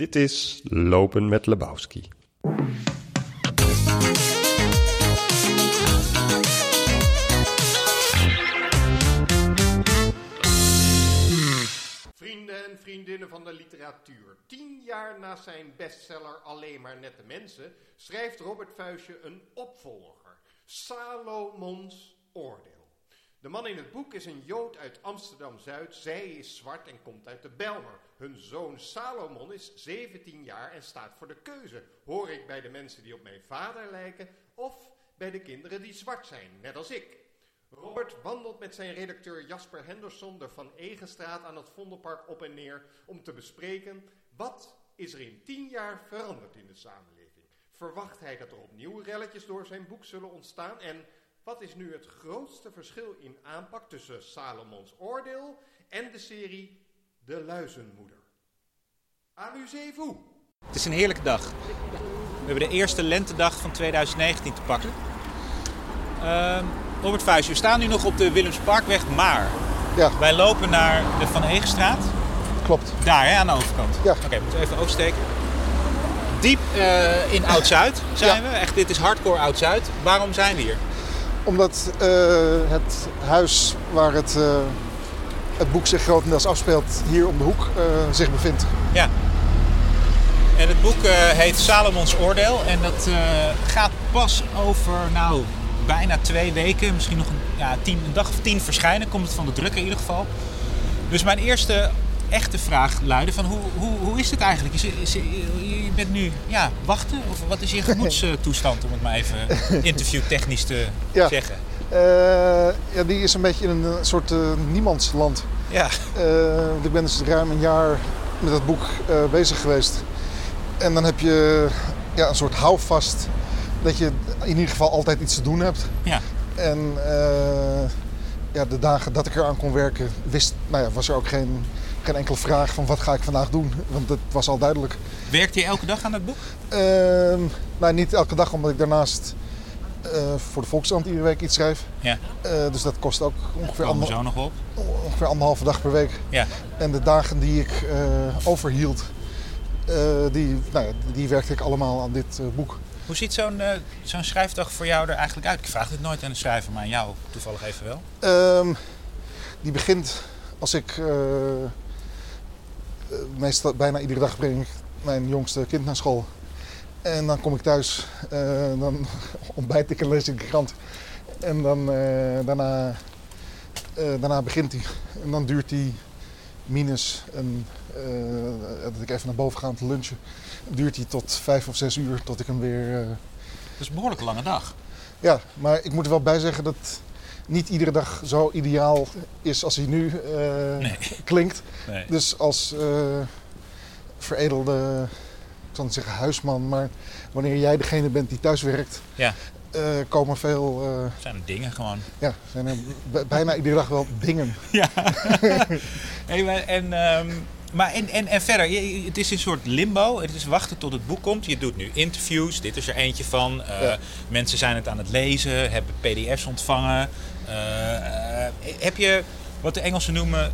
Dit is Lopen met Lebowski. Vrienden en vriendinnen van de literatuur. Tien jaar na zijn bestseller Alleen maar nette mensen schrijft Robert Vuistje een opvolger. Salomons Oordeel. De man in het boek is een Jood uit Amsterdam-Zuid. Zij is zwart en komt uit de Belmer. Hun zoon Salomon is 17 jaar en staat voor de keuze. Hoor ik bij de mensen die op mijn vader lijken of bij de kinderen die zwart zijn, net als ik? Robert wandelt met zijn redacteur Jasper Henderson de Van Egenstraat aan het Vondelpark op en neer om te bespreken wat is er in tien jaar veranderd in de samenleving. Verwacht hij dat er opnieuw relletjes door zijn boek zullen ontstaan en wat is nu het grootste verschil in aanpak tussen Salomons Oordeel en de serie De Luizenmoeder? Amusez-vous! Het is een heerlijke dag. We hebben de eerste lentedag van 2019 te pakken. Uh, Robert Vuijs, we staan nu nog op de Willemsparkweg, maar Ja. wij lopen naar de Van Egenstraat. Klopt. Daar, hè, aan de overkant. Ja. Oké, moeten we even oversteken. Diep eh, in Oud-Zuid zijn Ja. we. Echt, dit is hardcore Oud-Zuid. Waarom zijn we hier? Omdat eh, het huis waar het, eh, het boek zich grotendeels afspeelt, hier om de hoek, eh, zich bevindt. Ja. En het boek heet Salomons Oordeel. En dat gaat pas over, nou, bijna twee weken, misschien nog een, ja, tien, een dag of tien verschijnen. Komt het van de drukker in ieder geval. Dus mijn eerste echte vraag luidde van hoe, hoe, hoe is het eigenlijk? Is, is, je bent nu ja, wachten? Of wat is je gemoedstoestand, om het maar even interviewtechnisch te Ja. zeggen? Eh, ja, die is een beetje in een soort eh, niemandsland. Ja, Eh, ik ben dus ruim een jaar met dat boek bezig geweest. En dan heb je ja, een soort houvast dat je in ieder geval altijd iets te doen hebt. ja. En ja, de dagen dat ik eraan kon werken, wist, nou ja, was er ook geen, geen enkele vraag van wat ga ik vandaag doen. Want het was al duidelijk. Werkt je elke dag aan het boek? Ehm, nou, niet elke dag, omdat ik daarnaast eh, voor de Volkskrant iedere week iets schrijf. Ja, Eh, dus dat kost ook ongeveer, anderhal- zo nog op. ongeveer anderhalve dag per week. Ja. En de dagen die ik eh, overhield, die, nou ja, die werkte ik allemaal aan dit boek. Hoe ziet zo'n zo'n schrijfdag voor jou er eigenlijk uit? Ik vraag dit nooit aan de schrijver, maar aan jou toevallig even wel. Ehm, die begint als ik meestal bijna iedere dag breng ik mijn jongste kind naar school. En dan kom ik thuis, eh, dan ontbijt ik en lees ik de krant. En dan, eh, daarna, eh, daarna begint hij. En dan duurt hij minus een, eh, dat ik even naar boven ga om te lunchen. Duurt hij tot vijf of zes uur tot ik hem weer... eh, Dat is een behoorlijk lange dag. ja, maar ik moet er wel bij zeggen dat niet iedere dag zo ideaal is als hij nu eh, Nee. klinkt. Nee. Dus als eh, veredelde, ik zal niet zeggen huisman, maar wanneer jij degene bent die thuis werkt, Ja, eh, komen veel, eh, zijn er dingen gewoon. ja, zijn er bijna iedere dag wel dingen. Ja. hey, maar, en, ehm, maar en, en, en verder, je- het is een soort limbo. Het is wachten tot het boek komt. Je doet nu interviews, dit is er eentje van. Ja. Mensen zijn het aan het lezen, hebben pdf's ontvangen. Eh, eh, heb je wat de Engelsen noemen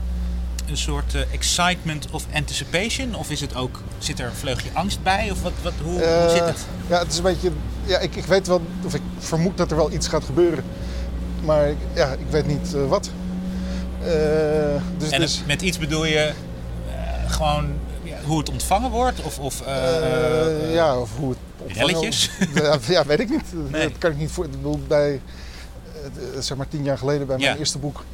een soort eh, excitement of anticipation? Of is het ook, zit er een vleugje angst bij? Of wat, wat, hoe, hoe zit het? Ja, het is een beetje, ja, ik, ik weet wel, of ik vermoed dat er wel iets gaat gebeuren. Maar ik- ja, ik weet niet wat. Dus En met iets bedoel je gewoon ja, hoe het ontvangen wordt? Of, of ja, of hoe het opvangen- relletjes? Ja, weet ik niet. Nee. Dat kan ik niet voor. Ik bedoel, bij, zeg maar tien jaar geleden bij mijn Ja. eerste boek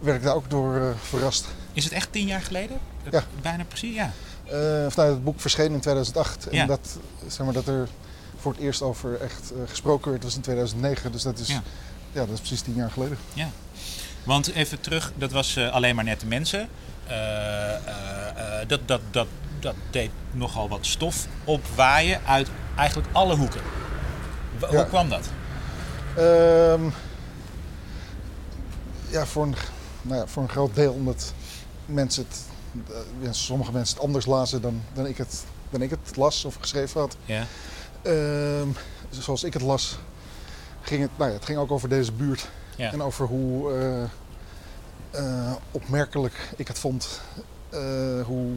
werd ik daar ook door eh, verrast. Is het echt tien jaar geleden? Ja. Bijna precies, ja. Eh, nou, het boek verscheen in 2008 Ja. en dat, zeg maar, dat er voor het eerst over echt eh, gesproken werd was in 2009. Dus dat is, Ja. ja. dat is precies tien jaar geleden. Want even terug, dat was eh, alleen maar nette mensen. Eh, eh, eh, dat, dat, dat, dat deed nogal wat stof opwaaien uit eigenlijk alle hoeken. Ja. Hoe kwam dat? Ehm, ja, voor een, nou ja, voor een groot deel omdat mensen het, eh, ja, sommige mensen het anders lazen dan, dan, ik het, dan ik het las of geschreven had. Ja. Ehm, zoals ik het las, ging het, nou ja, het ging ook over deze buurt. Ja. En over hoe eh, eh, opmerkelijk ik het vond. hoe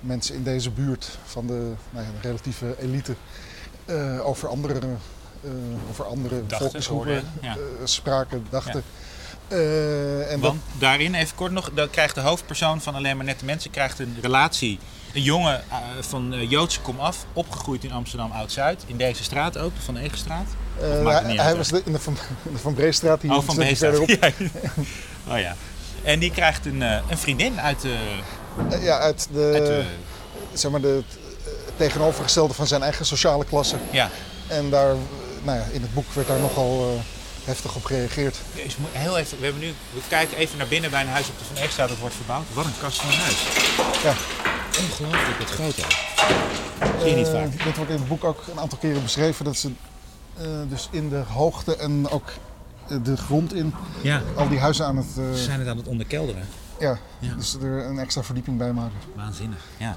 mensen in deze buurt van de, nou ja, de relatieve elite over andere, over andere Dachten, volksgroepen ja. spraken, dachten. Eh, en dat, daarin, even kort nog, dan krijgt de hoofdpersoon van Alleen maar Nette Mensen krijgt een relatie. Een jongen eh, van eh, Joodse komaf, opgegroeid in Amsterdam Oud-Zuid. In deze straat ook, de Van Egenstraat. hij, hij was de- in de Van, de van Breestraat, hier Oh, van. Ja. Oh ja. En die krijgt een, een vriendin uit de... Ja, uit de, Uit de zeg maar de, tegenovergestelde van zijn eigen sociale klasse. ja, En daar, nou ja, in het boek werd daar nogal heftig op gereageerd. Jezus, heel even, we, hebben nu, we kijken even naar binnen bij een huis op de Van Eegstraat dat wordt verbouwd. Wat een kast van een huis. Ja. Ongelooflijk wat groot. Zie je niet Eh, vaak. dit wordt in het boek ook een aantal keren beschreven. Dat ze eh, dus in de hoogte en ook eh, de grond in Ja, al die huizen aan het... ze zijn het aan het onderkelderen. ja, Ja. dus er een extra verdieping bij maken. Waanzinnig, ja.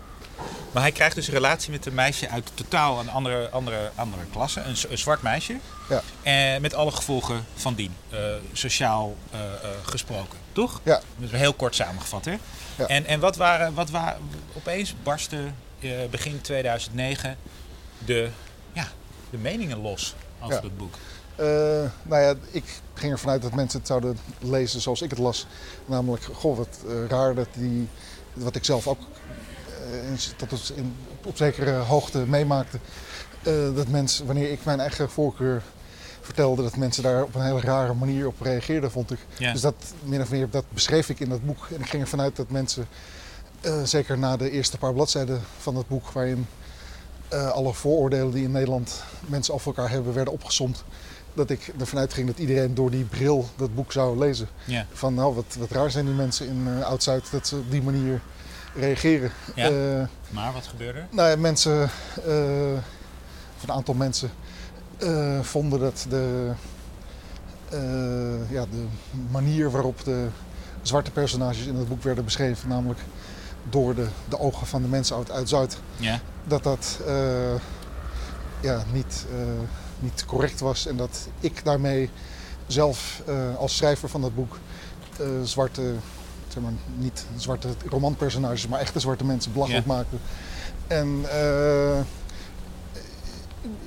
Maar hij krijgt dus een relatie met een meisje uit totaal een andere, andere, andere klasse. Een, zwart meisje. Ja. En met alle gevolgen van dien. eh, sociaal eh, eh, gesproken. Toch? Ja. Dat is heel kort samengevat, hè? Ja. En, en wat waren, wat waren... Opeens barstte eh, begin 2009 de, ja, de meningen los over Ja. het boek. Eh, nou ja, ik ging ervan uit dat mensen het zouden lezen zoals ik het las. Namelijk, goh, wat eh, raar dat die, wat ik zelf ook eh, in- dat het in, op zekere hoogte meemaakte. eh, dat mensen, wanneer ik mijn eigen voorkeur vertelde, dat mensen daar op een hele rare manier op reageerden, vond ik. Ja. Dus dat, min of meer, dat beschreef ik in dat boek. En ik ging ervan uit dat mensen, eh, zeker na de eerste paar bladzijden van het boek, waarin eh, alle vooroordelen die in Nederland mensen over elkaar hebben, werden opgesomd. Dat ik ervan uitging dat iedereen door die bril dat boek zou lezen. Ja. Van nou, wat, wat raar zijn die mensen in eh, Oud-Zuid dat ze op die manier reageren. Ja. Eh, Maar wat gebeurde er? nou ja, mensen, eh, of een aantal mensen, eh, vonden dat de, ja, de manier waarop de zwarte personages in het boek werden beschreven, namelijk door de, de ogen van de mensen uit, uit Zuid, Ja. dat dat ja, niet, niet correct was. En dat ik daarmee zelf als schrijver van dat boek zwarte, zeg maar, niet zwarte romanpersonages, maar echte zwarte mensen belachelijk maakte. En eh,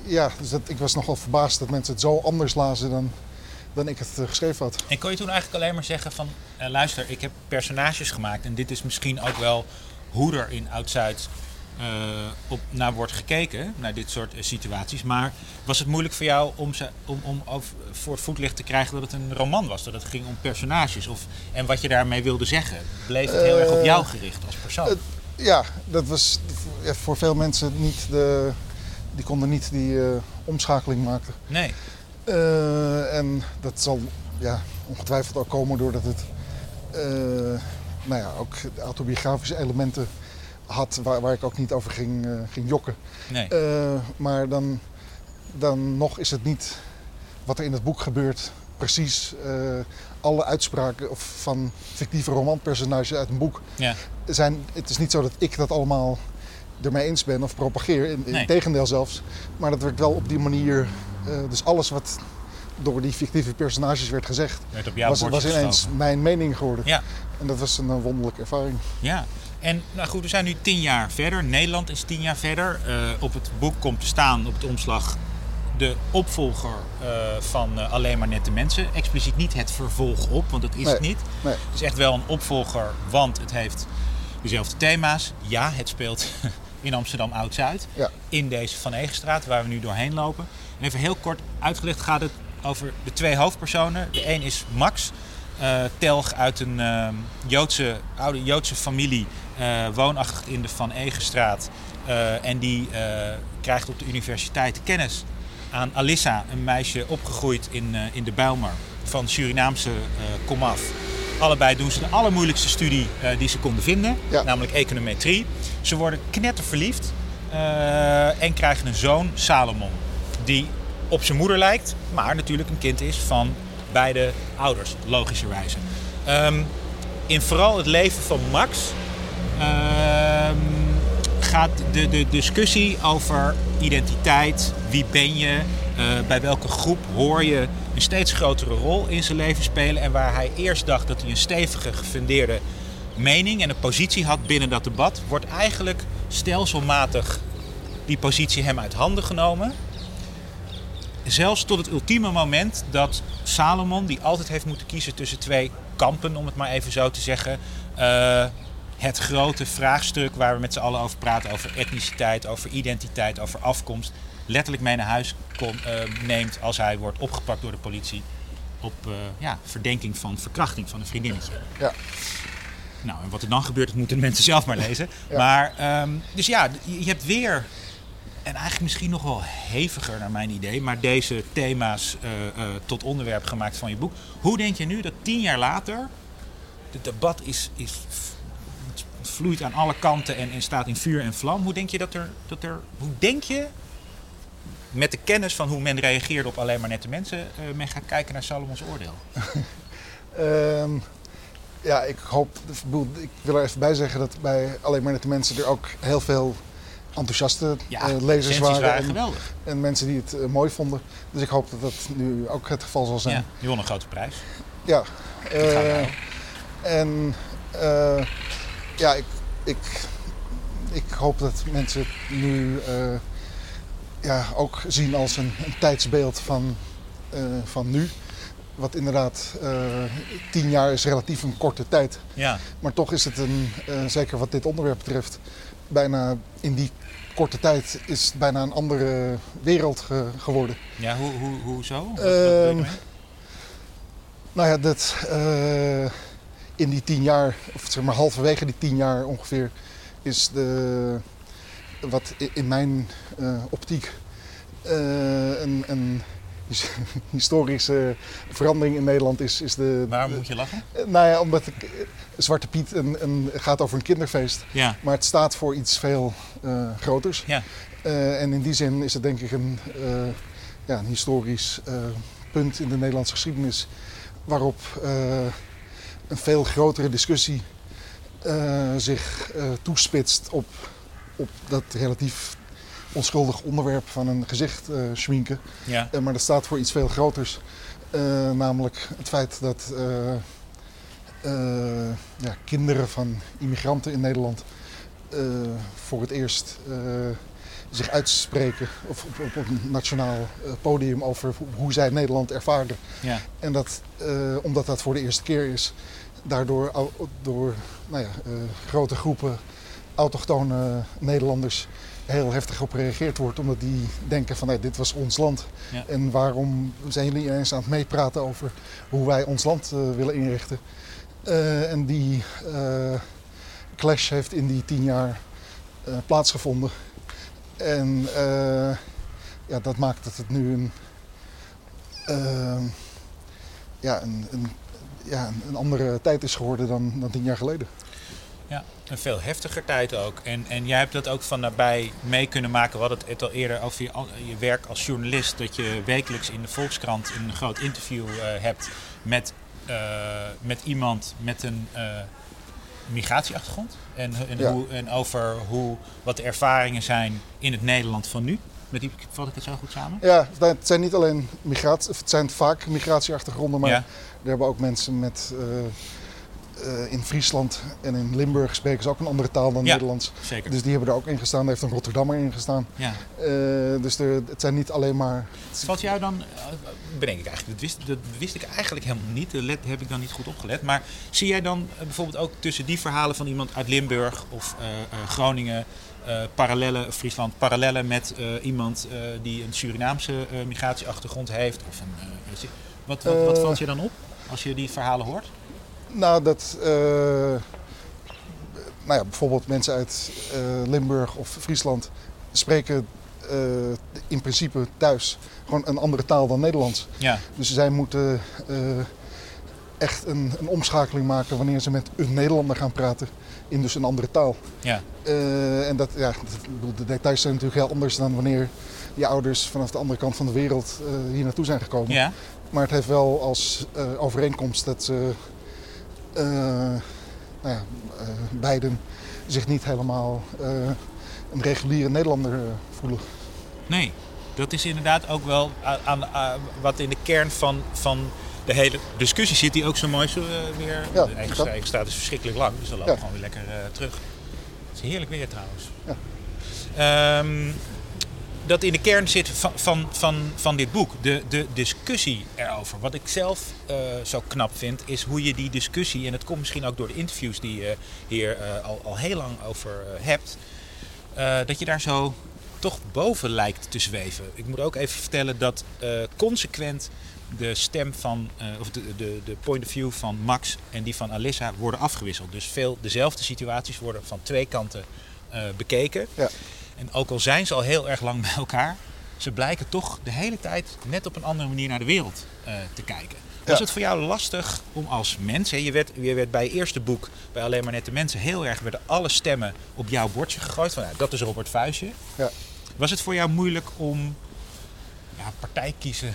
ja, dus dat, ik was nogal verbaasd dat mensen het zo anders lazen dan, dan ik het eh, geschreven had. En kon je toen eigenlijk alleen maar zeggen van... eh, luister, ik heb personages gemaakt en dit is misschien ook wel hoe er in Oud-Zuid op, naar wordt gekeken, naar dit soort eh, situaties. Maar was het moeilijk voor jou om, ze, om, om voor het voetlicht te krijgen dat het een roman was? Dat het ging om personages? Of, en wat je daarmee wilde zeggen? Bleef het heel erg op Eh, jou gericht als persoon? Ja, dat was voor veel mensen niet de... Die konden niet die eh, omschakeling maken. nee. Eh, en dat zal ja, ongetwijfeld ook komen doordat het eh, nou ja, ook autobiografische elementen had waar, waar ik ook niet over ging, eh, ging jokken. nee. Eh, maar dan, dan nog is het niet wat er in het boek gebeurt precies eh, alle uitspraken of van fictieve romanpersonages uit een boek ja. zijn. Het is niet zo dat ik dat allemaal ermee eens ben of propageer. In, Nee. tegendeel zelfs. Maar dat werd wel op die manier. dus alles wat door die fictieve personages werd gezegd, Werd op jouw was, was ineens mijn mening geworden. Ja. En dat was een wonderlijke ervaring. Ja, en nou goed, we zijn nu tien jaar verder. Nederland is tien jaar verder. Eh, op het boek komt te staan, op het omslag, de opvolger eh, van eh, Alleen maar Nette Mensen. Expliciet niet het vervolg op, want dat is Nee. het niet. Nee. Het is echt wel een opvolger, want het heeft dezelfde thema's. Ja, het speelt in Amsterdam Oud-Zuid. Ja. In deze Van Egenstraat, waar we nu doorheen lopen. En even heel kort uitgelegd gaat het over de twee hoofdpersonen. De een is Max, telg uit een eh, Joodse, oude Joodse familie, woonachtig in de Van Egenstraat. Eh, en die eh, krijgt op de universiteit kennis aan Alissa, een meisje opgegroeid in, eh, in de Bijlmer van Surinaamse eh komaf. Allebei doen ze de allermoeilijkste studie eh, die ze konden vinden, Ja. namelijk econometrie. Ze worden knetterverliefd eh, en krijgen een zoon, Salomon, die op zijn moeder lijkt, maar natuurlijk een kind is van beide ouders, logischerwijze. Ehm, in vooral het leven van Max gaat de, de discussie over identiteit, wie ben je, eh, bij welke groep hoor je, een steeds grotere rol in zijn leven spelen. En waar hij eerst dacht dat hij een stevige, gefundeerde mening en een positie had binnen dat debat, wordt eigenlijk stelselmatig die positie hem uit handen genomen. Zelfs tot het ultieme moment dat Salomon, die altijd heeft moeten kiezen tussen twee kampen, om het maar even zo te zeggen, uh, het grote vraagstuk waar we met z'n allen over praten, over etniciteit, over identiteit, over afkomst, letterlijk mee naar huis kom, uh, neemt als hij wordt opgepakt door de politie op uh, ja, verdenking van verkrachting van een vriendinnetje. Ja. Nou, en wat er dan gebeurt, dat moeten de mensen zelf maar lezen. Ja. Maar, um, dus ja, je hebt weer, en eigenlijk misschien nog wel heviger naar mijn idee, maar deze thema's uh, uh, tot onderwerp gemaakt van je boek. Hoe denk je nu dat tien jaar later, het debat is, is vloeit aan alle kanten en, en staat in vuur en vlam. Hoe denk je dat er, dat er, hoe denk je met de kennis van hoe men reageerde op alleen maar nette mensen, uh, men gaat kijken naar Salomons oordeel? um, ja, ik hoop, ik wil er even bij zeggen dat bij alleen maar nette mensen er ook heel veel enthousiaste ja, uh, lezers waren. waren en, geweldig. en, mensen die het uh, mooi vonden. Dus ik hoop dat dat nu ook het geval zal zijn. Ja, je won een grote prijs. Ja. en ja, ik, ik, ik hoop dat mensen het nu uh, ja, ook zien als een, een tijdsbeeld van, uh, van nu. Wat inderdaad, uh, tien jaar is relatief een korte tijd. Ja. Maar toch is het een, zeker wat dit onderwerp betreft, bijna in die korte tijd is het bijna een andere wereld ge geworden. Ja, hoe, hoe, hoe zo? Wat, uh, nou ja, dat in die tien jaar, of zeg maar halverwege die tien jaar ongeveer, is de, wat in mijn uh, optiek uh, een, een, historische verandering in Nederland is. is de, Waarom moet je lachen? Uh, nou ja, omdat ik, Zwarte Piet een, een, gaat over een kinderfeest, ja. maar het staat voor iets veel groters. Ja. en in die zin is het denk ik een, ja, een historisch punt in de Nederlandse geschiedenis waarop een veel grotere discussie uh, zich uh, toespitst op, op dat relatief onschuldig onderwerp van een gezicht uh, schminken. Ja. maar dat staat voor iets veel groters. namelijk het feit dat ja, kinderen van immigranten in Nederland voor het eerst zich uitspreken of op, op, op een nationaal podium over hoe zij Nederland ervaren. Ja. En dat, omdat dat voor de eerste keer is, daardoor door nou ja, uh, grote groepen autochtone Nederlanders heel heftig op gereageerd wordt. Omdat die denken van hey, dit was ons land. Ja. En waarom zijn jullie ineens aan het meepraten over hoe wij ons land uh, willen inrichten. Uh, en die clash heeft in die tien jaar plaatsgevonden. En ja, dat maakt dat het nu een, ja, een, een ja, een andere tijd is geworden dan, dan tien jaar geleden. Ja, een veel heftiger tijd ook. En, en jij hebt dat ook van nabij mee kunnen maken. We hadden het al eerder over je, je werk als journalist. Dat je wekelijks in de Volkskrant een groot interview uh, hebt met, uh, met iemand met een migratieachtergrond. En, en, Ja. hoe, en over hoe, wat de ervaringen zijn in het Nederland van nu. Met die vat ik het zo goed samen? Ja, het zijn niet alleen migratie, het zijn vaak migratieachtergronden, maar Ja. er hebben ook mensen met eh, eh, in Friesland en in Limburg spreken ze ook een andere taal dan Ja. Nederlands. Zeker. Dus die hebben er ook in gestaan. Er heeft een Rotterdammer in gestaan. ja. Eh, dus er, het zijn niet alleen maar. Valt jou dan, eh, bedenk ik eigenlijk, dat wist, dat wist ik eigenlijk helemaal niet, daar let- heb ik dan niet goed opgelet. Maar zie jij dan bijvoorbeeld ook tussen die verhalen van iemand uit Limburg of Groningen, eh parallellen, Friesland, parallellen met iemand die een Surinaamse migratieachtergrond heeft? Of een, wat, wat, wat valt je dan op als je die verhalen hoort? Nou, dat. eh, nou ja, bijvoorbeeld mensen uit eh, Limburg of Friesland spreken eh, in principe thuis gewoon een andere taal dan Nederlands. Ja, Dus zij moeten echt een, een omschakeling maken wanneer ze met een Nederlander gaan praten in dus een andere taal. ja, en dat, ja, dat- de details zijn natuurlijk heel anders dan wanneer je ouders vanaf de andere kant van de wereld hier naartoe zijn gekomen. ja, Maar het heeft wel als overeenkomst dat ze nou ja, eh, beiden zich niet helemaal eh, een reguliere Nederlander eh, voelen. nee. Dat is inderdaad ook wel aan, wat in de kern van, van de hele discussie zit die ook zo mooi zo, eh, weer. Ja, de eigen, staat is verschrikkelijk lang, dus dan lopen we Ja. gewoon weer lekker eh, terug. Het is heerlijk weer trouwens. Ja. Ehm, dat in de kern zit van, van, van, van dit boek. De, de discussie erover. Wat ik zelf eh, zo knap vind, is hoe je die discussie, en het komt misschien ook door de interviews die je hier eh, al, al heel lang over eh, hebt, dat je daar zo toch boven lijkt te zweven. Ik moet ook even vertellen dat consequent de stem van, of de, de, de point of view van Max en die van Alissa worden afgewisseld. Dus veel dezelfde situaties worden van twee kanten bekeken. Ja. En ook al zijn ze al heel erg lang bij elkaar, ze blijken toch de hele tijd net op een andere manier naar de wereld eh, te kijken. Was Ja. het voor jou lastig om als mens, hè, je, werd, je werd bij je eerste boek, bij Alleen maar Nette Mensen, heel erg werden alle stemmen op jouw bordje gegooid. Van, nou, dat is Robert Vuistje. Ja. Was het voor jou moeilijk om, ja, partij kiezen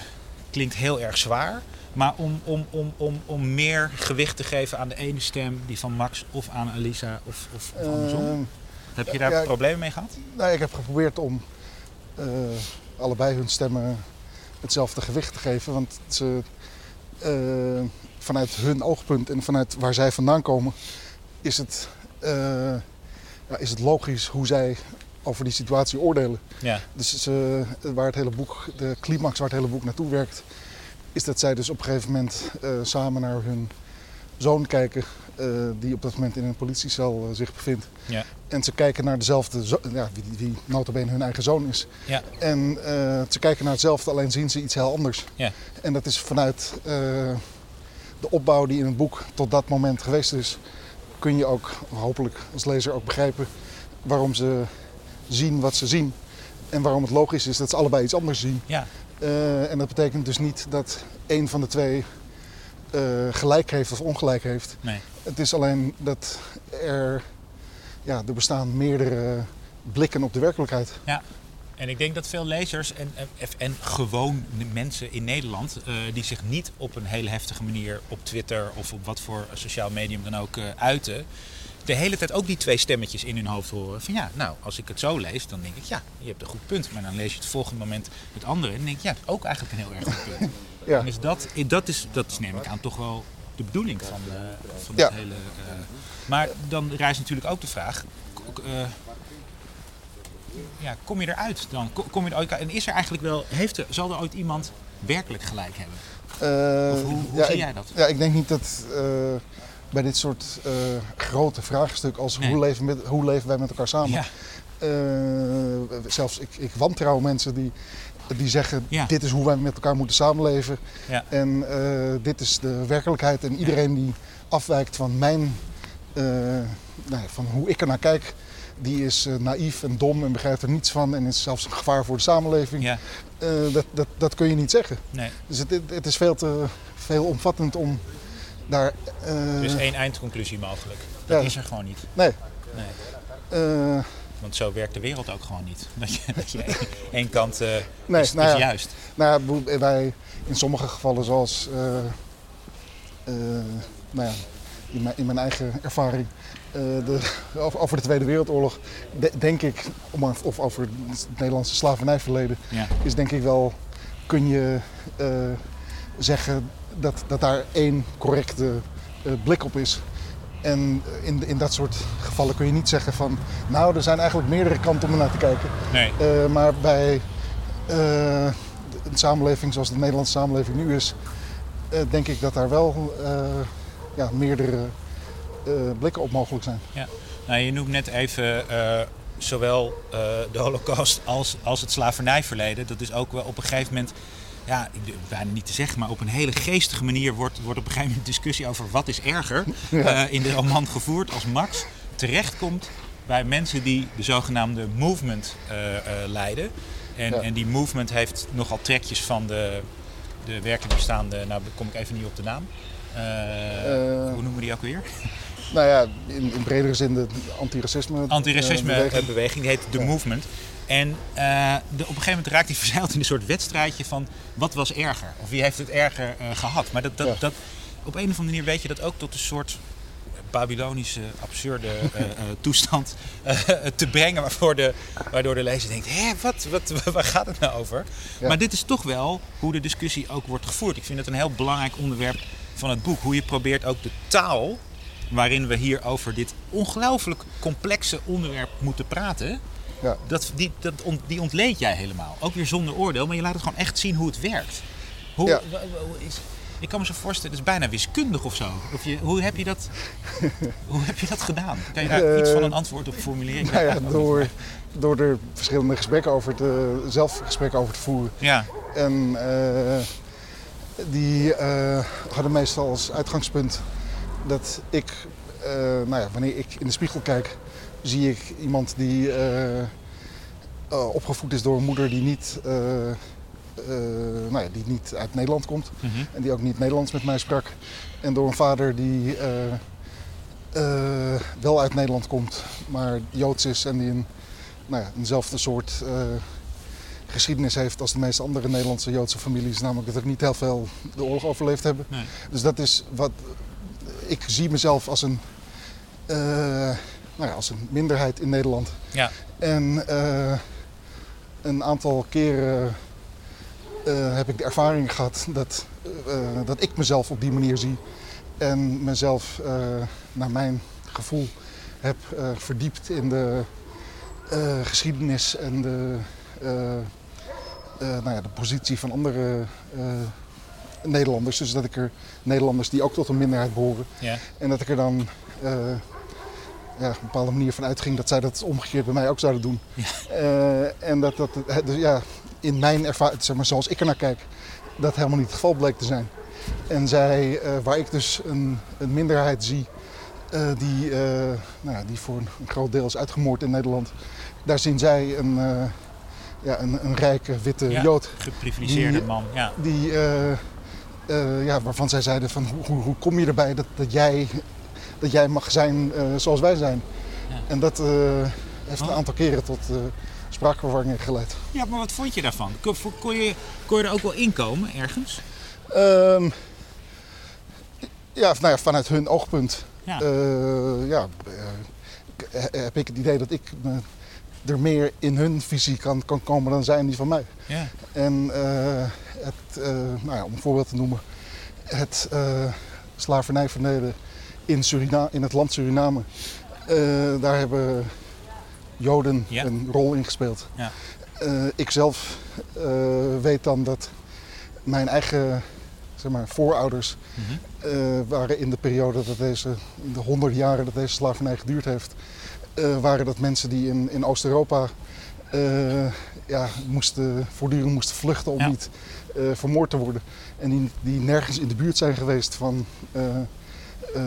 klinkt heel erg zwaar, maar om, om, om, om, om meer gewicht te geven aan de ene stem, die van Max of aan Alisa of, of, of andersom? Ehm, Heb je daar ja, problemen mee gehad? nou, ik heb geprobeerd om eh, allebei hun stemmen hetzelfde gewicht te geven. Want ze, eh, vanuit hun oogpunt en vanuit waar zij vandaan komen, is het, eh, ja, is het logisch hoe zij over die situatie oordelen. Ja. Dus ze, waar het hele boek, de climax waar het hele boek naartoe werkt, is dat zij dus op een gegeven moment samen naar hun zoon kijken, eh, die op dat moment in een politiecel eh, zich bevindt. Ja. En ze kijken naar dezelfde, zo- ja, wie, wie notabene hun eigen zoon is. Ja. En eh, ze kijken naar hetzelfde, alleen zien ze iets heel anders. Ja. En dat is vanuit de opbouw die in het boek tot dat moment geweest is, kun je ook hopelijk als lezer ook begrijpen waarom ze zien wat ze zien. En waarom het logisch is dat ze allebei iets anders zien. Ja. En dat betekent dus niet dat één van de twee eh, gelijk heeft of ongelijk heeft. Nee. Het is alleen dat er, ja, er bestaan meerdere blikken op de werkelijkheid. En ik denk dat veel lezers en, en, en gewoon mensen in Nederland, eh, die zich niet op een hele heftige manier op Twitter of op wat voor sociaal medium dan ook eh, uiten, de hele tijd ook die twee stemmetjes in hun hoofd horen. Van ja, nou, als ik het zo lees, dan denk ik ja, je hebt een goed punt. Maar dan lees je het volgende moment het andere en denk ik ja, ook eigenlijk een heel erg goed punt. Ja. En dus dat, dat, is, dat is neem ik aan toch wel de bedoeling van, eh, van Ja. het hele... eh, maar dan rijst natuurlijk ook de vraag, eh, ja, kom je eruit dan? Ko- Kom je er ooit, en is er eigenlijk wel, heeft er, zal er ooit iemand werkelijk gelijk hebben? Of hoe, hoe ja, zie ik- jij dat? Ja, ik denk niet dat bij dit soort grote vraagstukken als Nee. hoe, leven met, hoe leven wij met elkaar samen. Ja, zelfs ik, ik wantrouw mensen die, die zeggen Ja. dit is hoe wij met elkaar moeten samenleven. Ja. En eh, dit is de werkelijkheid. En iedereen die afwijkt van mijn, eh, nou ja, van hoe ik er naar kijk, die is eh, naïef en dom en begrijpt er niets van en is zelfs een gevaar voor de samenleving. ja, dat, dat, dat kun je niet zeggen. nee. Dus het, het- is veel te veel omvattend om daar. is één eindconclusie mogelijk. Dat is er gewoon niet. nee. Nee. Want zo werkt de wereld ook gewoon niet. Dat je, dat je één, kant eh, Nee, is, nou is ja. juist. Nou ja, wij in sommige gevallen, zoals eh, eh, nou ja, in, mijn, in mijn eigen ervaring, de, over, de Tweede Wereldoorlog, de- denk ik, of over het Nederlandse slavernijverleden, Ja. is denk ik wel, kun je zeggen dat, dat daar één correcte blik op is. En in, in dat soort gevallen kun je niet zeggen van, nou, er zijn eigenlijk meerdere kanten om naar te kijken. Nee. Eh, maar bij eh, een samenleving zoals de Nederlandse samenleving nu is, eh, denk ik dat daar wel ja, meerdere blikken op mogelijk zijn. Nou, je noemt net even zowel de holocaust als, als het slavernijverleden. Dat is ook wel op een gegeven moment, ja, ik durf bijna niet te zeggen, maar op een hele geestige manier wordt, wordt op een gegeven moment discussie over wat is erger eh, in de roman gevoerd als Max terechtkomt bij mensen die de zogenaamde movement eh, eh, leiden. En, Ja. en die movement heeft nogal trekjes van de, de werkelijk bestaande, nou kom ik even niet op de naam. Hoe noemen we die ook weer? Nou ja, in, in bredere zin de antiracisme. antiracisme beweging. heet The Ja. Movement. En eh, de, op een gegeven moment raakt hij verzeild in een soort wedstrijdje van wat was erger? Of wie heeft het erger eh, gehad? Maar dat, dat, Ja. dat, op een of andere manier weet je dat ook tot een soort Babylonische absurde eh, toestand te brengen. Waardoor de, waardoor de lezer denkt, hé, wat, wat, waar gaat het nou over? Ja. Maar dit is toch wel hoe de discussie ook wordt gevoerd. Ik vind het een heel belangrijk onderwerp van het boek. Hoe je probeert ook de taal waarin we hier over dit ongelooflijk complexe onderwerp moeten praten. Ja. Dat, die, dat ont- die ontleed jij helemaal. Ook weer zonder oordeel, maar je laat het gewoon echt zien hoe het werkt. Hoe, Ja. is, ik kan me zo voorstellen, het is bijna wiskundig of zo. Of je, hoe, heb je dat, hoe heb je dat gedaan? Kan je daar Eh, iets van een antwoord op formuleren? Ik Nou ja, door, door er verschillende gesprekken over te, zelf gesprekken over te voeren. Ja, En eh, die eh, hadden meestal als uitgangspunt dat ik, eh, nou ja, wanneer ik in de spiegel kijk, zie ik iemand die eh, eh, opgevoed is door een moeder die niet, eh, nou ja, die niet uit Nederland komt. Mhm. En die ook niet Nederlands met mij sprak. En door een vader die wel uit Nederland komt, maar Joods is en die een, nou ja, eenzelfde soort geschiedenis heeft als de meeste andere Nederlandse Joodse families. Namelijk dat er niet heel veel de oorlog overleefd hebben. Nee. Dus dat is wat. Ik zie mezelf als een, nou ja, als een minderheid in Nederland. ja. En eh, een aantal keren eh, heb ik de ervaring gehad dat, eh, dat ik mezelf op die manier zie. En mezelf, naar mijn gevoel, heb verdiept in de geschiedenis en de, nou ja, de positie van andere Nederlanders. Dus dat ik er Nederlanders die ook tot een minderheid behoren. ja. En dat ik er dan ja, op een bepaalde manier van uitging dat zij dat omgekeerd bij mij ook zouden doen. Ja. Eh, en dat dat dus ja, in mijn ervaring, zeg maar, zoals ik er naar kijk, dat helemaal niet het geval bleek te zijn. En zij, eh, waar ik dus een, een minderheid zie, eh, die, eh, nou ja, die voor een, groot deel is uitgemoord in Nederland, daar zien zij een, ja, een, een rijke witte Ja. Jood Geprivilegeerde Die- man. Ja. die, ja, waarvan zij zeiden van hoe, hoe, hoe kom je erbij dat, dat, jij, dat jij mag zijn eh, zoals wij zijn. Ja. En dat eh, heeft een Oh. aantal keren tot eh spraakverwarringen geleid. ja, maar wat vond je daarvan? Kon, kon, je, kon je er ook wel inkomen ergens? Ehm, ja, nou ja, vanuit hun oogpunt Ja. ja, heb ik het idee dat ik me er meer in hun visie kan, kan komen dan zij in die van mij. ja. En het, nou ja, om een voorbeeld te noemen, het eh slavernijverleden in, Surina in het land Suriname. eh, daar hebben Joden Ja. een rol in gespeeld. Ja. Eh, ik zelf eh, weet dan dat mijn eigen zeg maar, voorouders Mhm. waren in de periode dat deze, de honderden jaren dat deze slavernij geduurd heeft, waren dat mensen die in, in Oost-Europa ja, moesten, voortdurend moesten vluchten om Ja. niet vermoord te worden. En die, die nergens in de buurt zijn geweest van eh,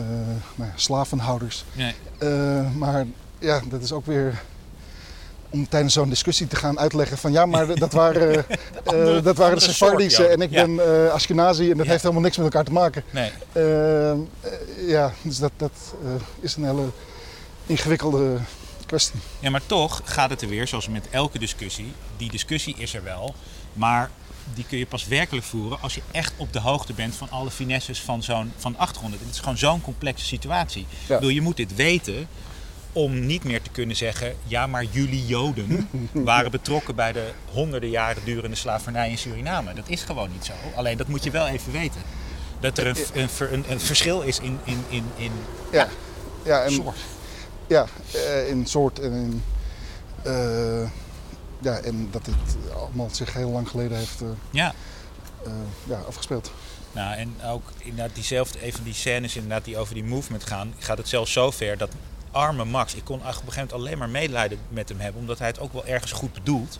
nou ja, slavenhouders. Nee. Eh, maar ja, dat is ook weer om tijdens zo'n discussie te gaan uitleggen van ja, maar dat waren, eh, andere- dat waren de Sephardische en ik ben Ashkenazi en dat heeft helemaal niks met elkaar te maken. nee. Ja, dus dat, dat is een hele ingewikkelde kwestie. Ja, maar toch gaat het er weer, zoals met elke discussie. Die discussie is er wel, maar die kun je pas werkelijk voeren als je echt op de hoogte bent van alle finesses van zo'n van achtergronden. Het is gewoon zo'n complexe situatie. Ik bedoel, je moet dit weten om niet meer te kunnen zeggen, ja, maar jullie Joden waren betrokken bij de honderden jaren durende slavernij in Suriname. Dat is gewoon niet zo. Alleen dat moet je wel even weten. Dat er een, een, een verschil is in, in, in, in Ja, ja, en, soort. ja eh, in soort en in. eh, ja, en dat het allemaal zich heel lang geleden heeft eh, Ja. eh, ja, afgespeeld. Nou, en ook inderdaad diezelfde, een van die scènes inderdaad die over die movement gaan, gaat het zelfs zo ver dat arme Max, ik kon op een gegeven moment alleen maar medelijden met hem hebben, omdat hij het ook wel ergens goed bedoelt.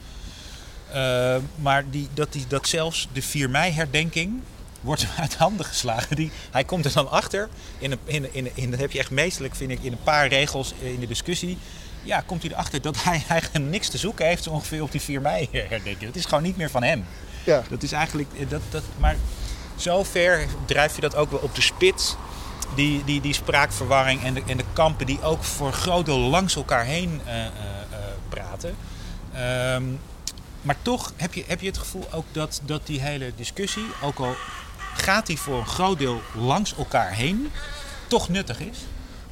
Eh, maar die, dat, die, dat zelfs de 4 mei herdenking wordt hem uit handen geslagen. Die, hij komt er dan achter, in een, in, in, in, dat heb je echt meestelijk vind ik in een paar regels in de discussie. Ja, komt hij erachter dat hij eigenlijk niks te zoeken heeft ongeveer op die 4 mei herdenking. Het is gewoon niet meer van hem. Ja, Dat is eigenlijk, eh, dat, dat, maar zover drijf je dat ook wel op de spits. Die, die, die spraakverwarring en de, en de kampen die ook voor een groot deel langs elkaar heen eh, eh, praten. Ehm, maar toch heb je, heb je het gevoel ook dat, dat die hele discussie, ook al gaat die voor een groot deel langs elkaar heen, toch nuttig is.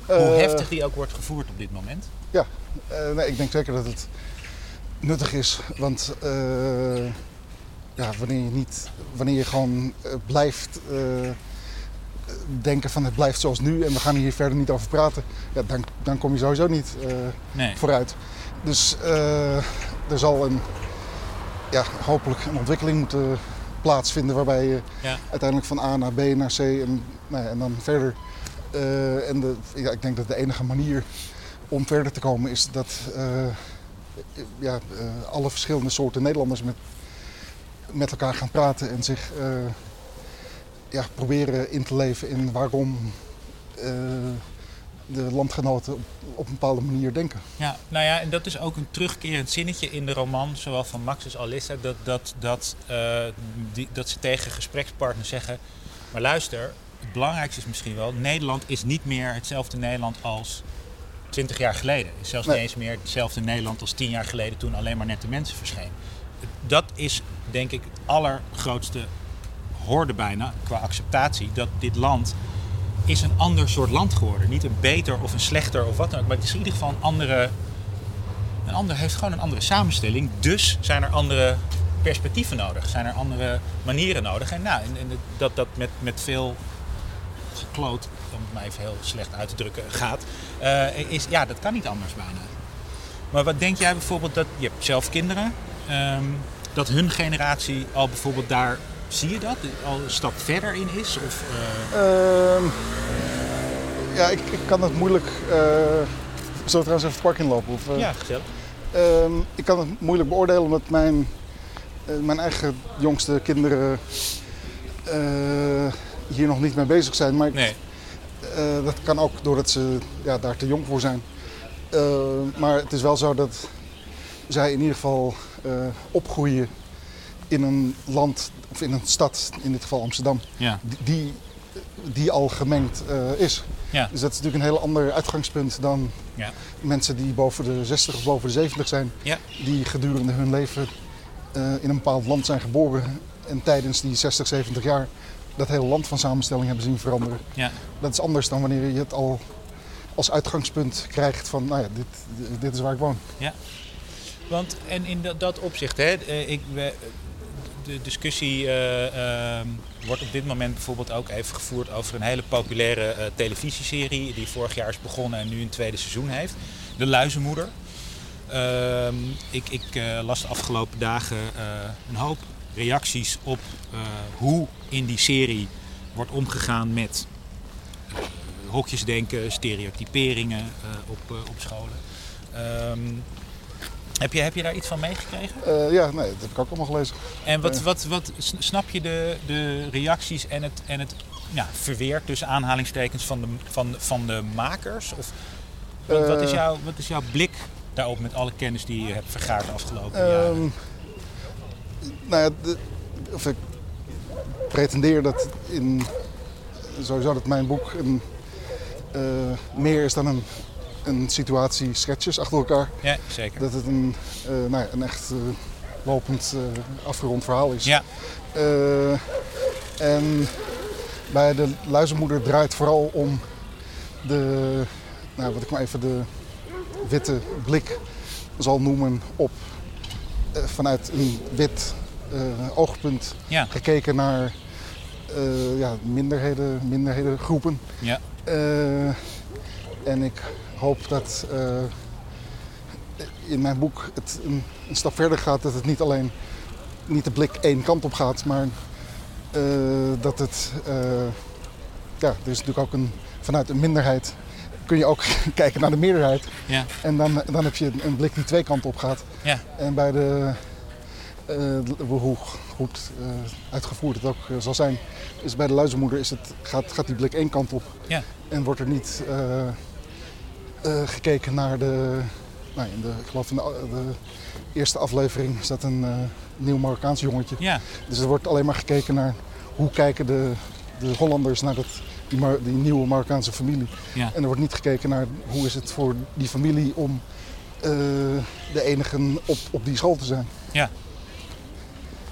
Hoe heftig die ook wordt gevoerd op dit moment. Ja, eh, nee, ik denk zeker dat het nuttig is. Want eh, ja, wanneer je niet, wanneer je gewoon eh, blijft denken van het blijft zoals nu en we gaan hier verder niet over praten, ja, dan, dan kom je sowieso niet Nee. vooruit. Dus er zal een, ja, hopelijk een ontwikkeling moeten plaatsvinden waarbij je Ja. uiteindelijk van A naar B naar C en, nou ja, en dan verder. en de, ja, ik denk dat de enige manier om verder te komen is dat eh, ja, eh, alle verschillende soorten Nederlanders met, met elkaar gaan praten en zich eh, ja, proberen in te leven in waarom de landgenoten op, een bepaalde manier denken. Ja, nou ja, en dat is ook een terugkerend zinnetje in de roman, zowel van Max als Alissa, dat, dat, dat, die, dat ze tegen gesprekspartners zeggen, maar luister, het belangrijkste is misschien wel, Nederland is niet meer hetzelfde Nederland als 20 jaar geleden. Is zelfs Nee. niet eens meer hetzelfde Nederland als 10 jaar geleden toen alleen maar nette mensen verschenen. Dat is denk ik het allergrootste hoorde bijna qua acceptatie dat dit land is een ander soort land geworden. Niet een beter of een slechter of wat dan ook. Maar het is in ieder geval een andere. Een ander heeft gewoon een andere samenstelling. Dus zijn er andere perspectieven nodig. Zijn er andere manieren nodig. En, nou, en, en dat dat met, met veel gekloot, om het maar even heel slecht uit te drukken, gaat. eh, is, ja, dat kan niet anders bijna. Maar wat denk jij bijvoorbeeld dat. Je hebt zelf kinderen. ehm, dat hun generatie al bijvoorbeeld daar. Zie je dat? Al een stap verder in is? Of, eh, Ehm, ja, ik, ik kan het moeilijk. eh zullen we trouwens even het park inlopen? Of, ja, gezellig. Ehm, ik kan het moeilijk beoordelen omdat mijn, mijn eigen jongste kinderen hier nog niet mee bezig zijn. Maar ik- Eh, dat kan ook doordat ze ja, daar te jong voor zijn. Eh, maar het is wel zo dat zij in ieder geval eh, opgroeien in een land, of in een stad, in dit geval Amsterdam, Ja. die, die, al gemengd is. Ja. Dus dat is natuurlijk een heel ander uitgangspunt dan Ja. mensen die boven de 60 of boven de 70 zijn, die gedurende hun leven in een bepaald land zijn geboren en tijdens die 60, 70 jaar dat hele land van samenstelling hebben zien veranderen. Ja. Dat is anders dan wanneer je het al als uitgangspunt krijgt van, nou ja, dit, dit is waar ik woon. Want en in dat, dat opzicht, hè, eh, ik, we, de discussie eh, ehm, wordt op dit moment bijvoorbeeld ook even gevoerd over een hele populaire eh, televisieserie die vorig jaar is begonnen en nu een tweede seizoen heeft. De Luizenmoeder. Ehm, ik ik las de afgelopen dagen een hoop reacties op eh, hoe in die serie wordt omgegaan met eh, hokjesdenken, stereotyperingen eh, op, op scholen. Ehm, heb, je, heb je daar iets van meegekregen? Ja, nee, dat heb ik ook allemaal gelezen. En wat, wat, wat snap je de, de reacties en het, en het ja, verweer tussen aanhalingstekens van de, van, van de makers? Of, wat, wat, is jouw, wat is jouw blik daarop met alle kennis die je hebt vergaard de afgelopen jaren? Nou ja, de- of ik pretendeer dat in sowieso dat mijn boek een, eh, meer is dan een, een situatie sketches achter elkaar. Ja, zeker. Dat het een, eh, nou ja, een echt eh, lopend afgerond verhaal is. Ja, en bij de luizenmoeder draait vooral om de, nou, wat ik maar even de witte blik zal noemen op vanuit een wit oogpunt ja, gekeken naar eh, ja, minderheden, minderhedengroepen. ja, Eh, en ik hoop dat eh, in mijn boek het een, een stap verder gaat. Dat het niet alleen niet de blik één kant op gaat, maar eh, dat het. eh, ja, er is natuurlijk ook een. Vanuit een minderheid kun je ook kijken naar de meerderheid. ja, En dan, dan heb je een blik die twee kanten op gaat. ja, En bij de. Eh, hoe goed eh, uitgevoerd het ook eh, zal zijn, is bij de luizenmoeder is het, gaat, gaat die blik één kant op. Ja. En wordt er niet gekeken naar de. Nou, in de, ik geloof in de, de eerste aflevering dat een nieuw Marokkaans jongetje. ja, Dus er wordt alleen maar gekeken naar hoe kijken de, de Hollanders naar dat, die, Mar- die nieuwe Marokkaanse familie. ja. En er wordt niet gekeken naar hoe is het voor die familie om de enigen op, op die school te zijn.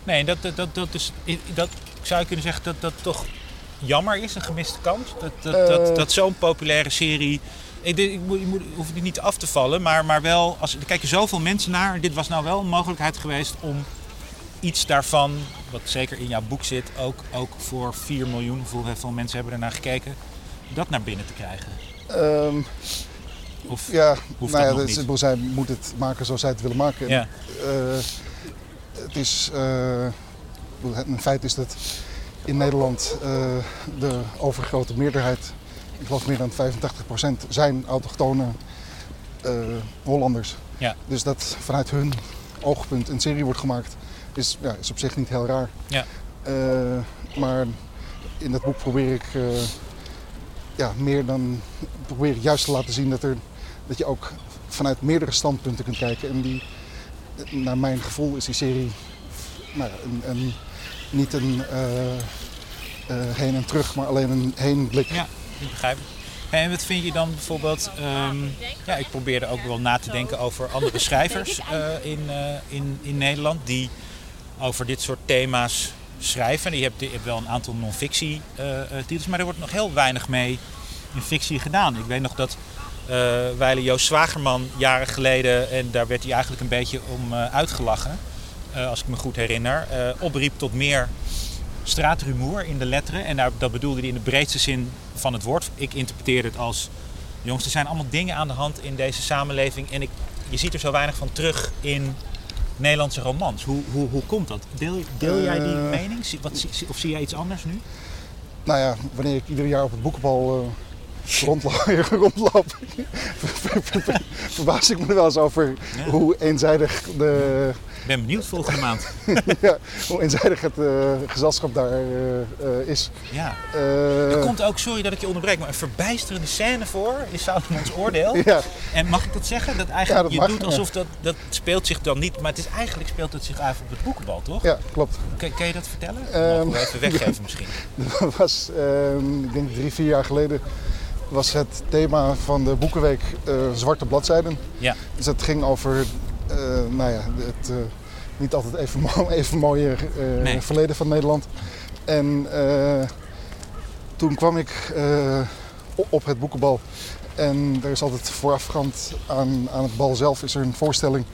Nee, dat, dat, dat, dat is, dat zou je kunnen zeggen dat dat toch jammer is, een gemiste kans? Dat, dat, dat, Eh. dat zo'n populaire serie... Ik, ik, moet- je moet, hoef het niet af te vallen, maar, maar wel... Als, er kijken zoveel mensen naar. Dit was nou wel een mogelijkheid geweest om iets daarvan... wat zeker in jouw boek zit, ook, ook voor 4 miljoen... hoeveel mensen hebben ernaar gekeken... dat naar binnen te krijgen. Ehm, Of, ja, Hoeft nou dat ja, dus, bedoel, zij moet het maken zoals zij het willen maken. ja. Eh, het is, eh, het- een feit is dat in Nederland eh, de overgrote meerderheid, ik geloof meer dan 85%, zijn autochtone eh, Hollanders. Ja. Dus dat vanuit hun oogpunt een serie wordt gemaakt, is, ja, is op zich niet heel raar. Ja. Maar in dat boek probeer ik ja, meer dan probeer ik juist te laten zien dat, er, dat je ook vanuit meerdere standpunten kunt kijken. En die, naar mijn gevoel is die serie nou een, een, niet een eh, eh, heen en terug, maar alleen een heenblik. Ja, ik begrijp het. En wat vind je dan bijvoorbeeld... ehm, ja, ik probeerde ook wel na te denken over andere schrijvers eh, in, in, in Nederland... die over dit soort thema's schrijven. Je hebt, je hebt wel een aantal non-fictie titels, maar er wordt nog heel weinig mee in fictie gedaan. Ik weet nog dat eh Weile Joost Zwagerman jaren geleden... en daar werd hij eigenlijk een beetje om eh, uitgelachen... eh, als ik me goed herinner... opriep tot meer straatrumoer in de letteren. En daar, dat bedoelde hij in de breedste zin van het woord. Ik interpreteer het als... Jongens, er zijn allemaal dingen aan de hand in deze samenleving. En ik, je ziet er zo weinig van terug in Nederlandse romans. Hoe, hoe, hoe komt dat? Deel, deel jij die mening? Wat, of zie jij iets anders nu? Nou ja, wanneer ik ieder jaar op het boekenbal eh, rondloop, rondloop verbaas ik me er wel eens over Ja. hoe eenzijdig de, Ik ben benieuwd volgende maand. ja, hoe eenzijdig het eh, gezelschap daar eh, eh, is. Ja. Er komt ook, sorry dat ik je onderbreek, maar een verbijsterende scène voor in Salomons Oordeel. ja, En mag ik dat zeggen? Dat eigenlijk, Ja, dat je doet alsof dat, dat speelt zich dan niet, maar het is eigenlijk speelt het zich af op het boekenbal, toch? ja, klopt. Kan, kan je dat vertellen? Ehm, Mogen we even weggeven misschien. Dat was, eh, ik denk drie, vier jaar geleden, was het thema van de Boekenweek eh, Zwarte Bladzijden. Ja. Dus het ging over, eh, nou ja, het eh, niet altijd even, mo- even mooie Nee. verleden van Nederland. En toen kwam ik op het boekenbal. En er is altijd voorafgaand aan, aan het bal zelf is er een voorstelling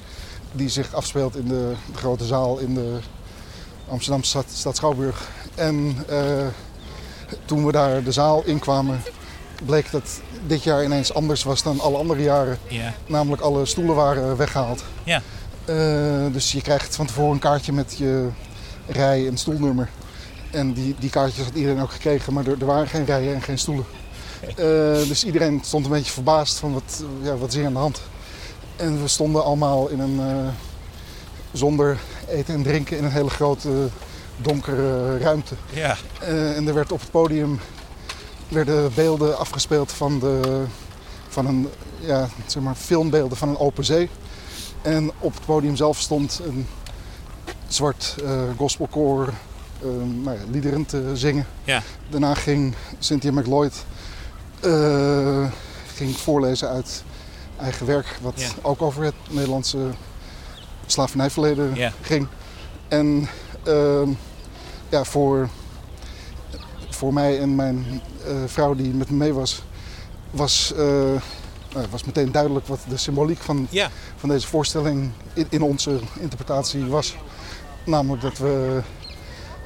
die zich afspeelt in de, de grote zaal in de Amsterdamse stad, stad Schouwburg. En toen we daar de zaal inkwamen, bleek dat dit jaar ineens anders was dan alle andere jaren. Ja. Namelijk alle stoelen waren weggehaald. Ja. Eh, dus je krijgt van tevoren een kaartje met je rij en stoelnummer. En die, die kaartjes had iedereen ook gekregen, maar er, er waren geen rijen en geen stoelen. Eh, dus iedereen stond een beetje verbaasd van wat, ja, wat is hier aan de hand. En we stonden allemaal in een, eh, zonder eten en drinken in een hele grote donkere ruimte. Ja. En er werd op het podium werden beelden afgespeeld van, de, van een, ja, zeg maar filmbeelden van een open zee. En op het podium zelf stond een zwart eh gospelkoor eh, nou ja, liederen te zingen. Ja. Daarna ging Cynthia McLeod eh, ging voorlezen uit eigen werk, wat Ja. ook over het Nederlandse slavernijverleden Ja. ging. En ehm, ja, voor, voor mij en mijn vrouw die met me mee was, was, eh, nou, was meteen duidelijk wat de symboliek van, Ja. van deze voorstelling in, in onze interpretatie was. Namelijk dat we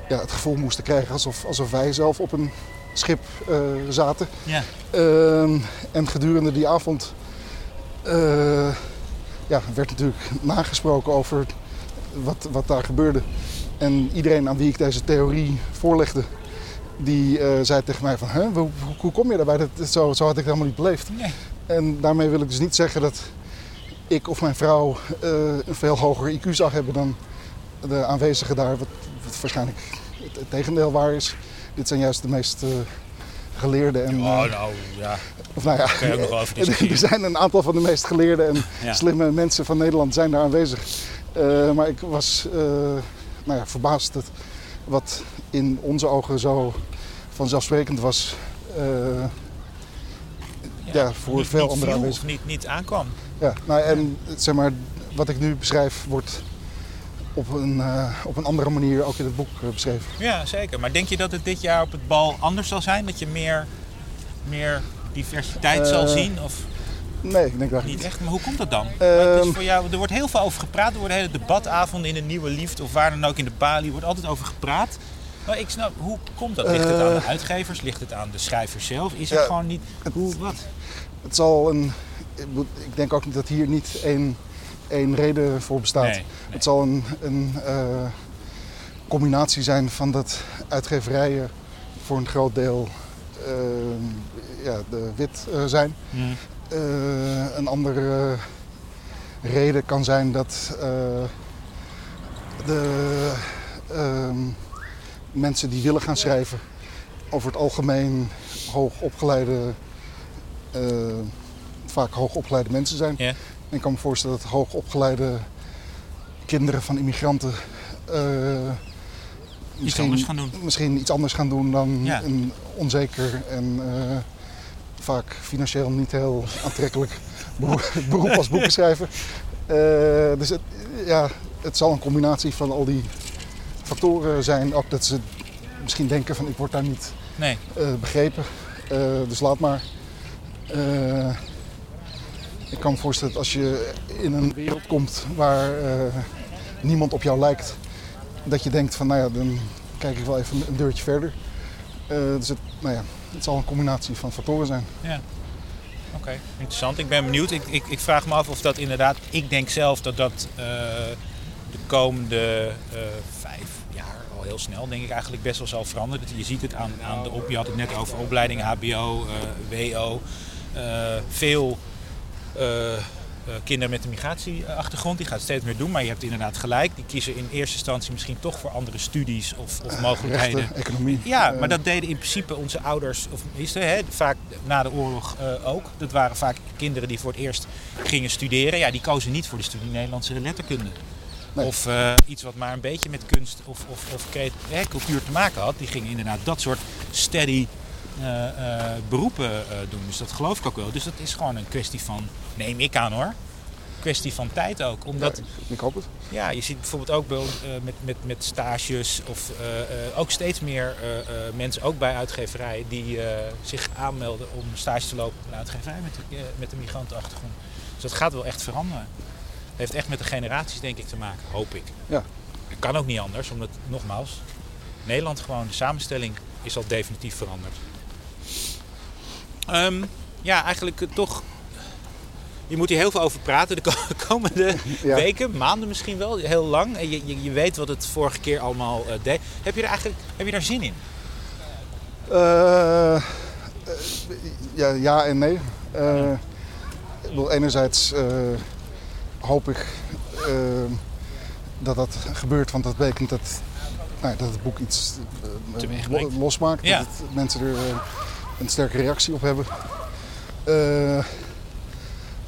ja, het gevoel moesten krijgen alsof, alsof wij zelf op een schip eh, zaten. Ja. Ehm, en gedurende die avond eh, ja, werd natuurlijk nagesproken over wat, wat daar gebeurde. En iedereen aan wie ik deze theorie voorlegde, die eh, zei tegen mij van, hè, hoe, hoe, kom je daarbij? Dat, zo, zo had ik het helemaal niet beleefd. Nee. En daarmee wil ik dus niet zeggen dat ik of mijn vrouw eh, een veel hoger IQ zou hebben dan de aanwezigen daar. Wat, wat waarschijnlijk het, het tegendeel waar is. Dit zijn juist de meest eh, geleerde en... Oh, nou, ja. of nou ja, er zijn een aantal van de meest geleerde en Ja. slimme mensen van Nederland zijn daar aanwezig. Maar ik was nou ja, verbaasd dat wat in onze ogen zo vanzelfsprekend was, eh, ja, voor niet, veel niet andere aanwezigen. Of niet, niet aankwam. Ja, nou, en zeg maar, wat ik nu beschrijf wordt op een, eh, op een andere manier ook in het boek eh, beschreven. Ja, zeker. Maar denk je dat het dit jaar op het bal anders zal zijn? Dat je meer, meer diversiteit zal zien? Of Nee, ik denk dat niet niet. echt? Maar hoe komt dat dan? Ehm, is voor jou, er wordt heel veel over gepraat. Er worden hele debatavonden in de Nieuwe Liefde of waar dan ook in de Bali. Er wordt altijd over gepraat. Maar ik snap, hoe komt dat? Ligt het aan de Eh. uitgevers? Ligt het aan de schrijvers zelf? Is het Ja, gewoon niet... Hoe, wat? Het zal een. Ik denk ook dat hier niet één, één reden voor bestaat. Nee, nee. Het zal een, een eh, combinatie zijn van dat uitgeverijen voor een groot deel eh, ja, de wit eh, zijn. Hm. Eh, een andere reden kan zijn dat eh, de ehm, mensen die willen gaan schrijven over het algemeen hoogopgeleide, eh vaak hoogopgeleide mensen zijn. En ik kan me voorstellen dat hoogopgeleide kinderen van immigranten misschien, gaan doen. misschien iets anders gaan doen dan Ja. een onzeker en vaak financieel niet heel aantrekkelijk beroep, als boeken schrijven. Eh, dus het, ja, het zal een combinatie van al die factoren zijn. Ook dat ze misschien denken van ik word daar niet Nee. eh, begrepen. Eh, dus laat maar. Ik kan me voorstellen dat als je in een wereld komt waar niemand op jou lijkt, dat je denkt van nou ja, dan kijk ik wel even een deurtje verder. Dus het, nou ja, het zal een combinatie van factoren zijn. Ja. Oké, interessant. Ik ben benieuwd. Ik, ik, ik vraag me af of dat inderdaad... Ik denk zelf dat dat eh, de komende eh, vijf jaar, al heel snel, denk ik eigenlijk best wel zal veranderen. Je ziet het aan, aan de op... Je had het net over opleidingen, hbo, eh, wo. veel kinderen met een migratieachtergrond, die gaat steeds meer doen. Maar je hebt inderdaad gelijk. Die kiezen in eerste instantie misschien toch voor andere studies of, of mogelijkheden. Rechten, economie. Ja, Eh, maar dat deden in principe onze ouders, of het, hè, vaak na de oorlog eh, ook. Dat waren vaak kinderen die voor het eerst gingen studeren. Ja, die kozen niet voor de studie Nederlandse letterkunde. Nee. Of eh, iets wat maar een beetje met kunst of, of, of hè, cultuur te maken had. Die gingen inderdaad dat soort steady eh, eh, beroepen eh, doen. Dus dat geloof ik ook wel. Dus dat is gewoon een kwestie van, neem ik aan hoor, kwestie van tijd ook. Omdat ja, ik hoop het. ja, je ziet bijvoorbeeld ook eh, met, met, met stages of eh, eh, ook steeds meer eh, eh, mensen, ook bij uitgeverijen, die eh, zich aanmelden om stage te lopen bij een uitgeverij met, de- eh, met een migrantenachtergrond. Dus dat gaat wel echt veranderen. Heeft echt met de generaties denk ik te maken, hoop ik. Ja. Het kan ook niet anders, omdat nogmaals, Nederland gewoon, de samenstelling is al definitief veranderd. Ehm, ja, eigenlijk eh, toch. Je moet hier heel veel over praten de ko- komende Ja. weken, maanden misschien wel, heel lang. En je, je, je weet wat het vorige keer allemaal eh, deed. Heb je er eigenlijk heb je daar zin in? Eh, ja, ja en nee. Ik bedoel, enerzijds eh, hoop ik dat dat gebeurt, want dat betekent dat, nou, dat het boek iets losmaakt. Ja. Dat het, mensen er een sterke reactie op hebben. Eh,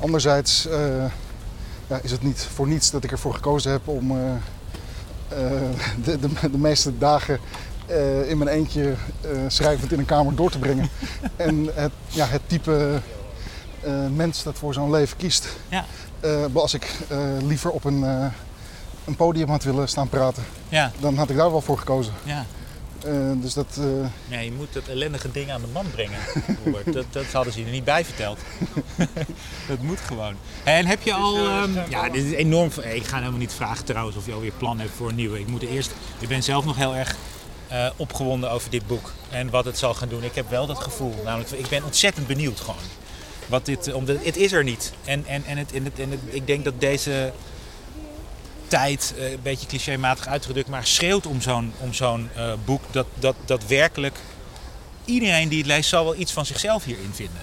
anderzijds eh, ja, is het niet voor niets dat ik ervoor gekozen heb om eh, de, de, de meeste dagen in mijn eentje schrijvend in een kamer door te brengen. en het, ja, het type mens dat voor zo'n leven kiest. Ja. Als ik liever op een, een podium had willen staan praten, Ja, dan had ik daar wel voor gekozen. ja. Eh, dus dat, eh, ja je moet dat ellendige ding aan de man brengen. Dat, dat hadden ze je er niet bij verteld. dat moet gewoon. En heb je al... ehm, ja, dit is enorm... Ik ga helemaal niet vragen trouwens of je alweer plan hebt voor een nieuwe. Ik moet eerst... Ik ben zelf nog heel erg eh, opgewonden over dit boek. En wat het zal gaan doen. Ik heb wel dat gevoel. Namelijk, ik ben ontzettend benieuwd gewoon. Wat dit, omdat het is er niet. En, en, en, het, en, het, en het, ik denk dat deze tijd, eh, een beetje clichématig uitgedrukt, maar schreeuwt om zo'n eh, boek dat, dat, dat werkelijk iedereen die het leest zal wel iets van zichzelf hierin vinden.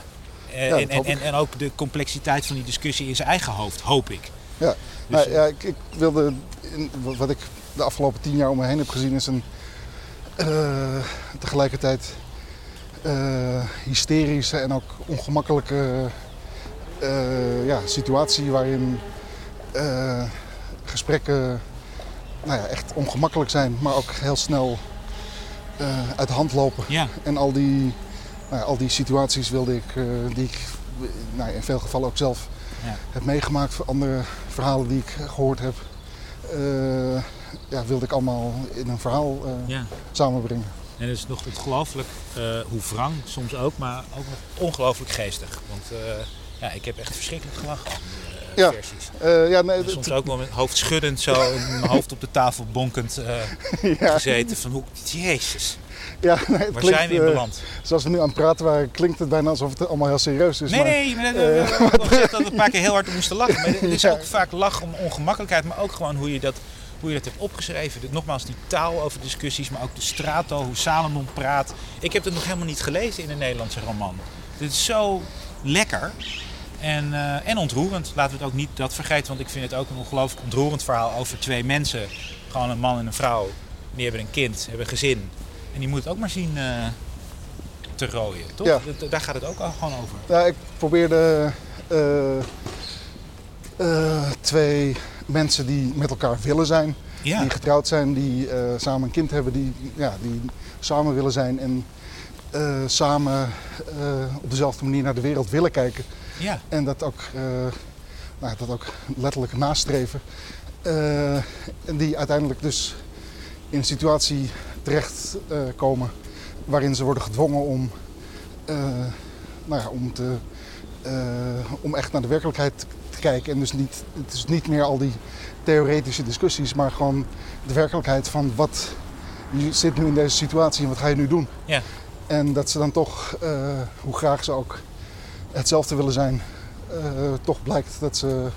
Eh, Ja, en, en, en, en ook de complexiteit van die discussie in zijn eigen hoofd, hoop ik. ja. Dus, Nou, ja, ik, ik wilde, in, wat ik de afgelopen tien jaar om me heen heb gezien, is een tegelijkertijd hysterische en ook ongemakkelijke ja, situatie waarin gesprekken nou ja, echt ongemakkelijk zijn, maar ook heel snel eh, uit de hand lopen. Ja, En al die, nou ja, al die situaties wilde ik, eh, die ik nou ja, in veel gevallen ook zelf heb meegemaakt. Andere verhalen die ik gehoord heb, eh, ja, wilde ik allemaal in een verhaal samenbrengen. En het is nog ongelooflijk hoe wrang soms ook, maar ook nog ongelooflijk geestig. Want ja, ik heb echt verschrikkelijk gelachen Ja. versies. Eh, ja, nee, het- soms ook wel met hoofd schuddend zo, mijn hoofd op de tafel bonkend eh, ja, gezeten. Van hoe, jezus, ja, nee, het waar klinkt, zijn we in eh, beland? Zoals we nu aan het praten waren, klinkt het bijna alsof het allemaal heel serieus is. Nee, maar, nee, maar, eh, we hebben gezegd dat we een paar keer heel hard moesten lachen. Maar er is ook vaak lach om ongemakkelijkheid, maar ook gewoon hoe je dat, hoe je dat hebt opgeschreven. Nogmaals, die taal over discussies, maar ook de straattaal, hoe Salomon praat. Ik heb het nog helemaal niet gelezen in een Nederlandse roman. Dit is zo lekker en, eh, en ontroerend. Laten we het ook niet dat vergeten, want ik vind het ook een ongelooflijk ontroerend verhaal over twee mensen. Gewoon een man en een vrouw. Die hebben een kind, hebben een gezin. En die moet het ook maar zien eh, te rooien, toch? Ja. Daar gaat het ook al gewoon over. Ja, ik probeerde eh, twee mensen die met elkaar willen zijn, Ja. die getrouwd zijn, die samen een kind hebben, die, ja, die samen willen zijn en samen op dezelfde manier naar de wereld willen kijken. Ja, En dat ook, eh, nou, dat ook letterlijk nastreven. Eh, en die uiteindelijk dus in een situatie terechtkomen komen waarin ze worden gedwongen om, eh, nou ja, om, te, eh, om echt naar de werkelijkheid te, kijken. En dus niet, het is niet meer al die theoretische discussies, maar gewoon de werkelijkheid van wat, je zit nu in deze situatie en wat ga je nu doen? Ja. En dat ze dan toch, eh, hoe graag ze ook hetzelfde willen zijn, eh, toch blijkt dat, ze,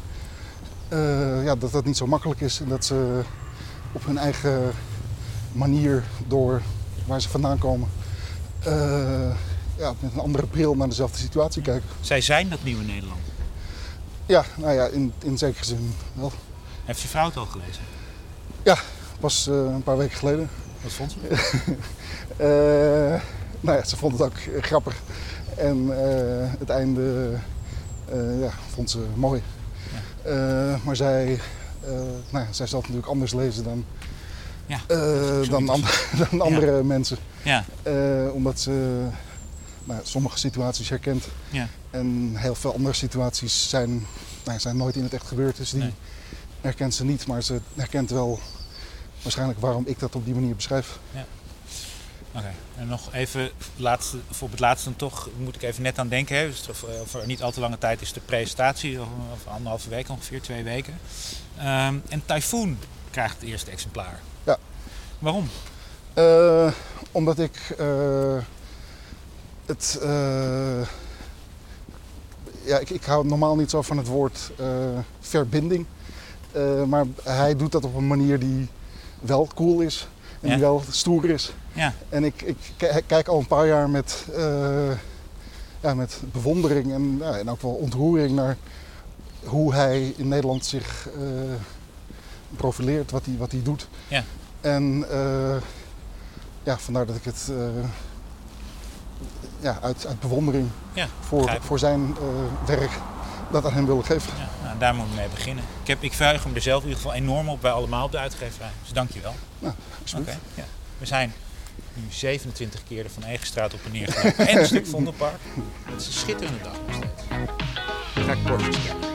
eh, ja, dat dat niet zo makkelijk is. En dat ze op hun eigen manier, door waar ze vandaan komen, eh, ja, met een andere bril naar dezelfde situatie kijken. zij zijn dat nieuwe Nederland. Ja, nou ja, in, in zekere zin wel. Heeft je vrouw het al gelezen? Pas eh, een paar weken geleden. Wat vond ze? Eh, nou ja, ze vond het ook grappig. En eh, het einde eh, ja, vond ze mooi. Eh, maar zij, nou ja, zij zal het natuurlijk anders lezen dan, Ja, dan, andere, dan andere mensen. Ja, omdat ze nou, ja, sommige situaties herkent. Ja. En heel veel andere situaties zijn, nou, zijn nooit in het echt gebeurd. Dus die Nee. herkent ze niet. Maar ze herkent wel waarschijnlijk waarom ik dat op die manier beschrijf. Oké. En nog even, laatste, of op het laatste dan toch, moet ik even net aan denken. Hè? Dus over, over niet al te lange tijd is de presentatie, over anderhalve week ongeveer, twee weken. Ehm, en Typhoon krijgt het eerste exemplaar. Ja. Waarom? Eh, omdat ik eh, het. eh, ja, ik, ik hou normaal niet zo van het woord eh, verbinding. Eh, maar hij doet dat op een manier die wel cool is en Ja. die wel stoer is. Ja, En ik, ik ki- kijk al een paar jaar met, eh, ja, met bewondering en, ja, en ook wel ontroering naar hoe hij in Nederland zich eh, profileert, wat hij, wat hij doet. Ja. En eh, ja, vandaar dat ik het ja, uit, uit bewondering Ja, voor, voor zijn werk dat aan hem wilde geven. ja nou, daar moet ik mee beginnen. Ik, heb, ik verheug me er zelf in ieder geval enorm op, wij allemaal op de uitgeverij. Dus dank je wel. Oké, ja. We zijn nu 27 keer de Van Egenstraat op en neer gelopen. en een stuk Vondelpark. Het is een schitterende dag nog steeds. Dan ga ik kijken.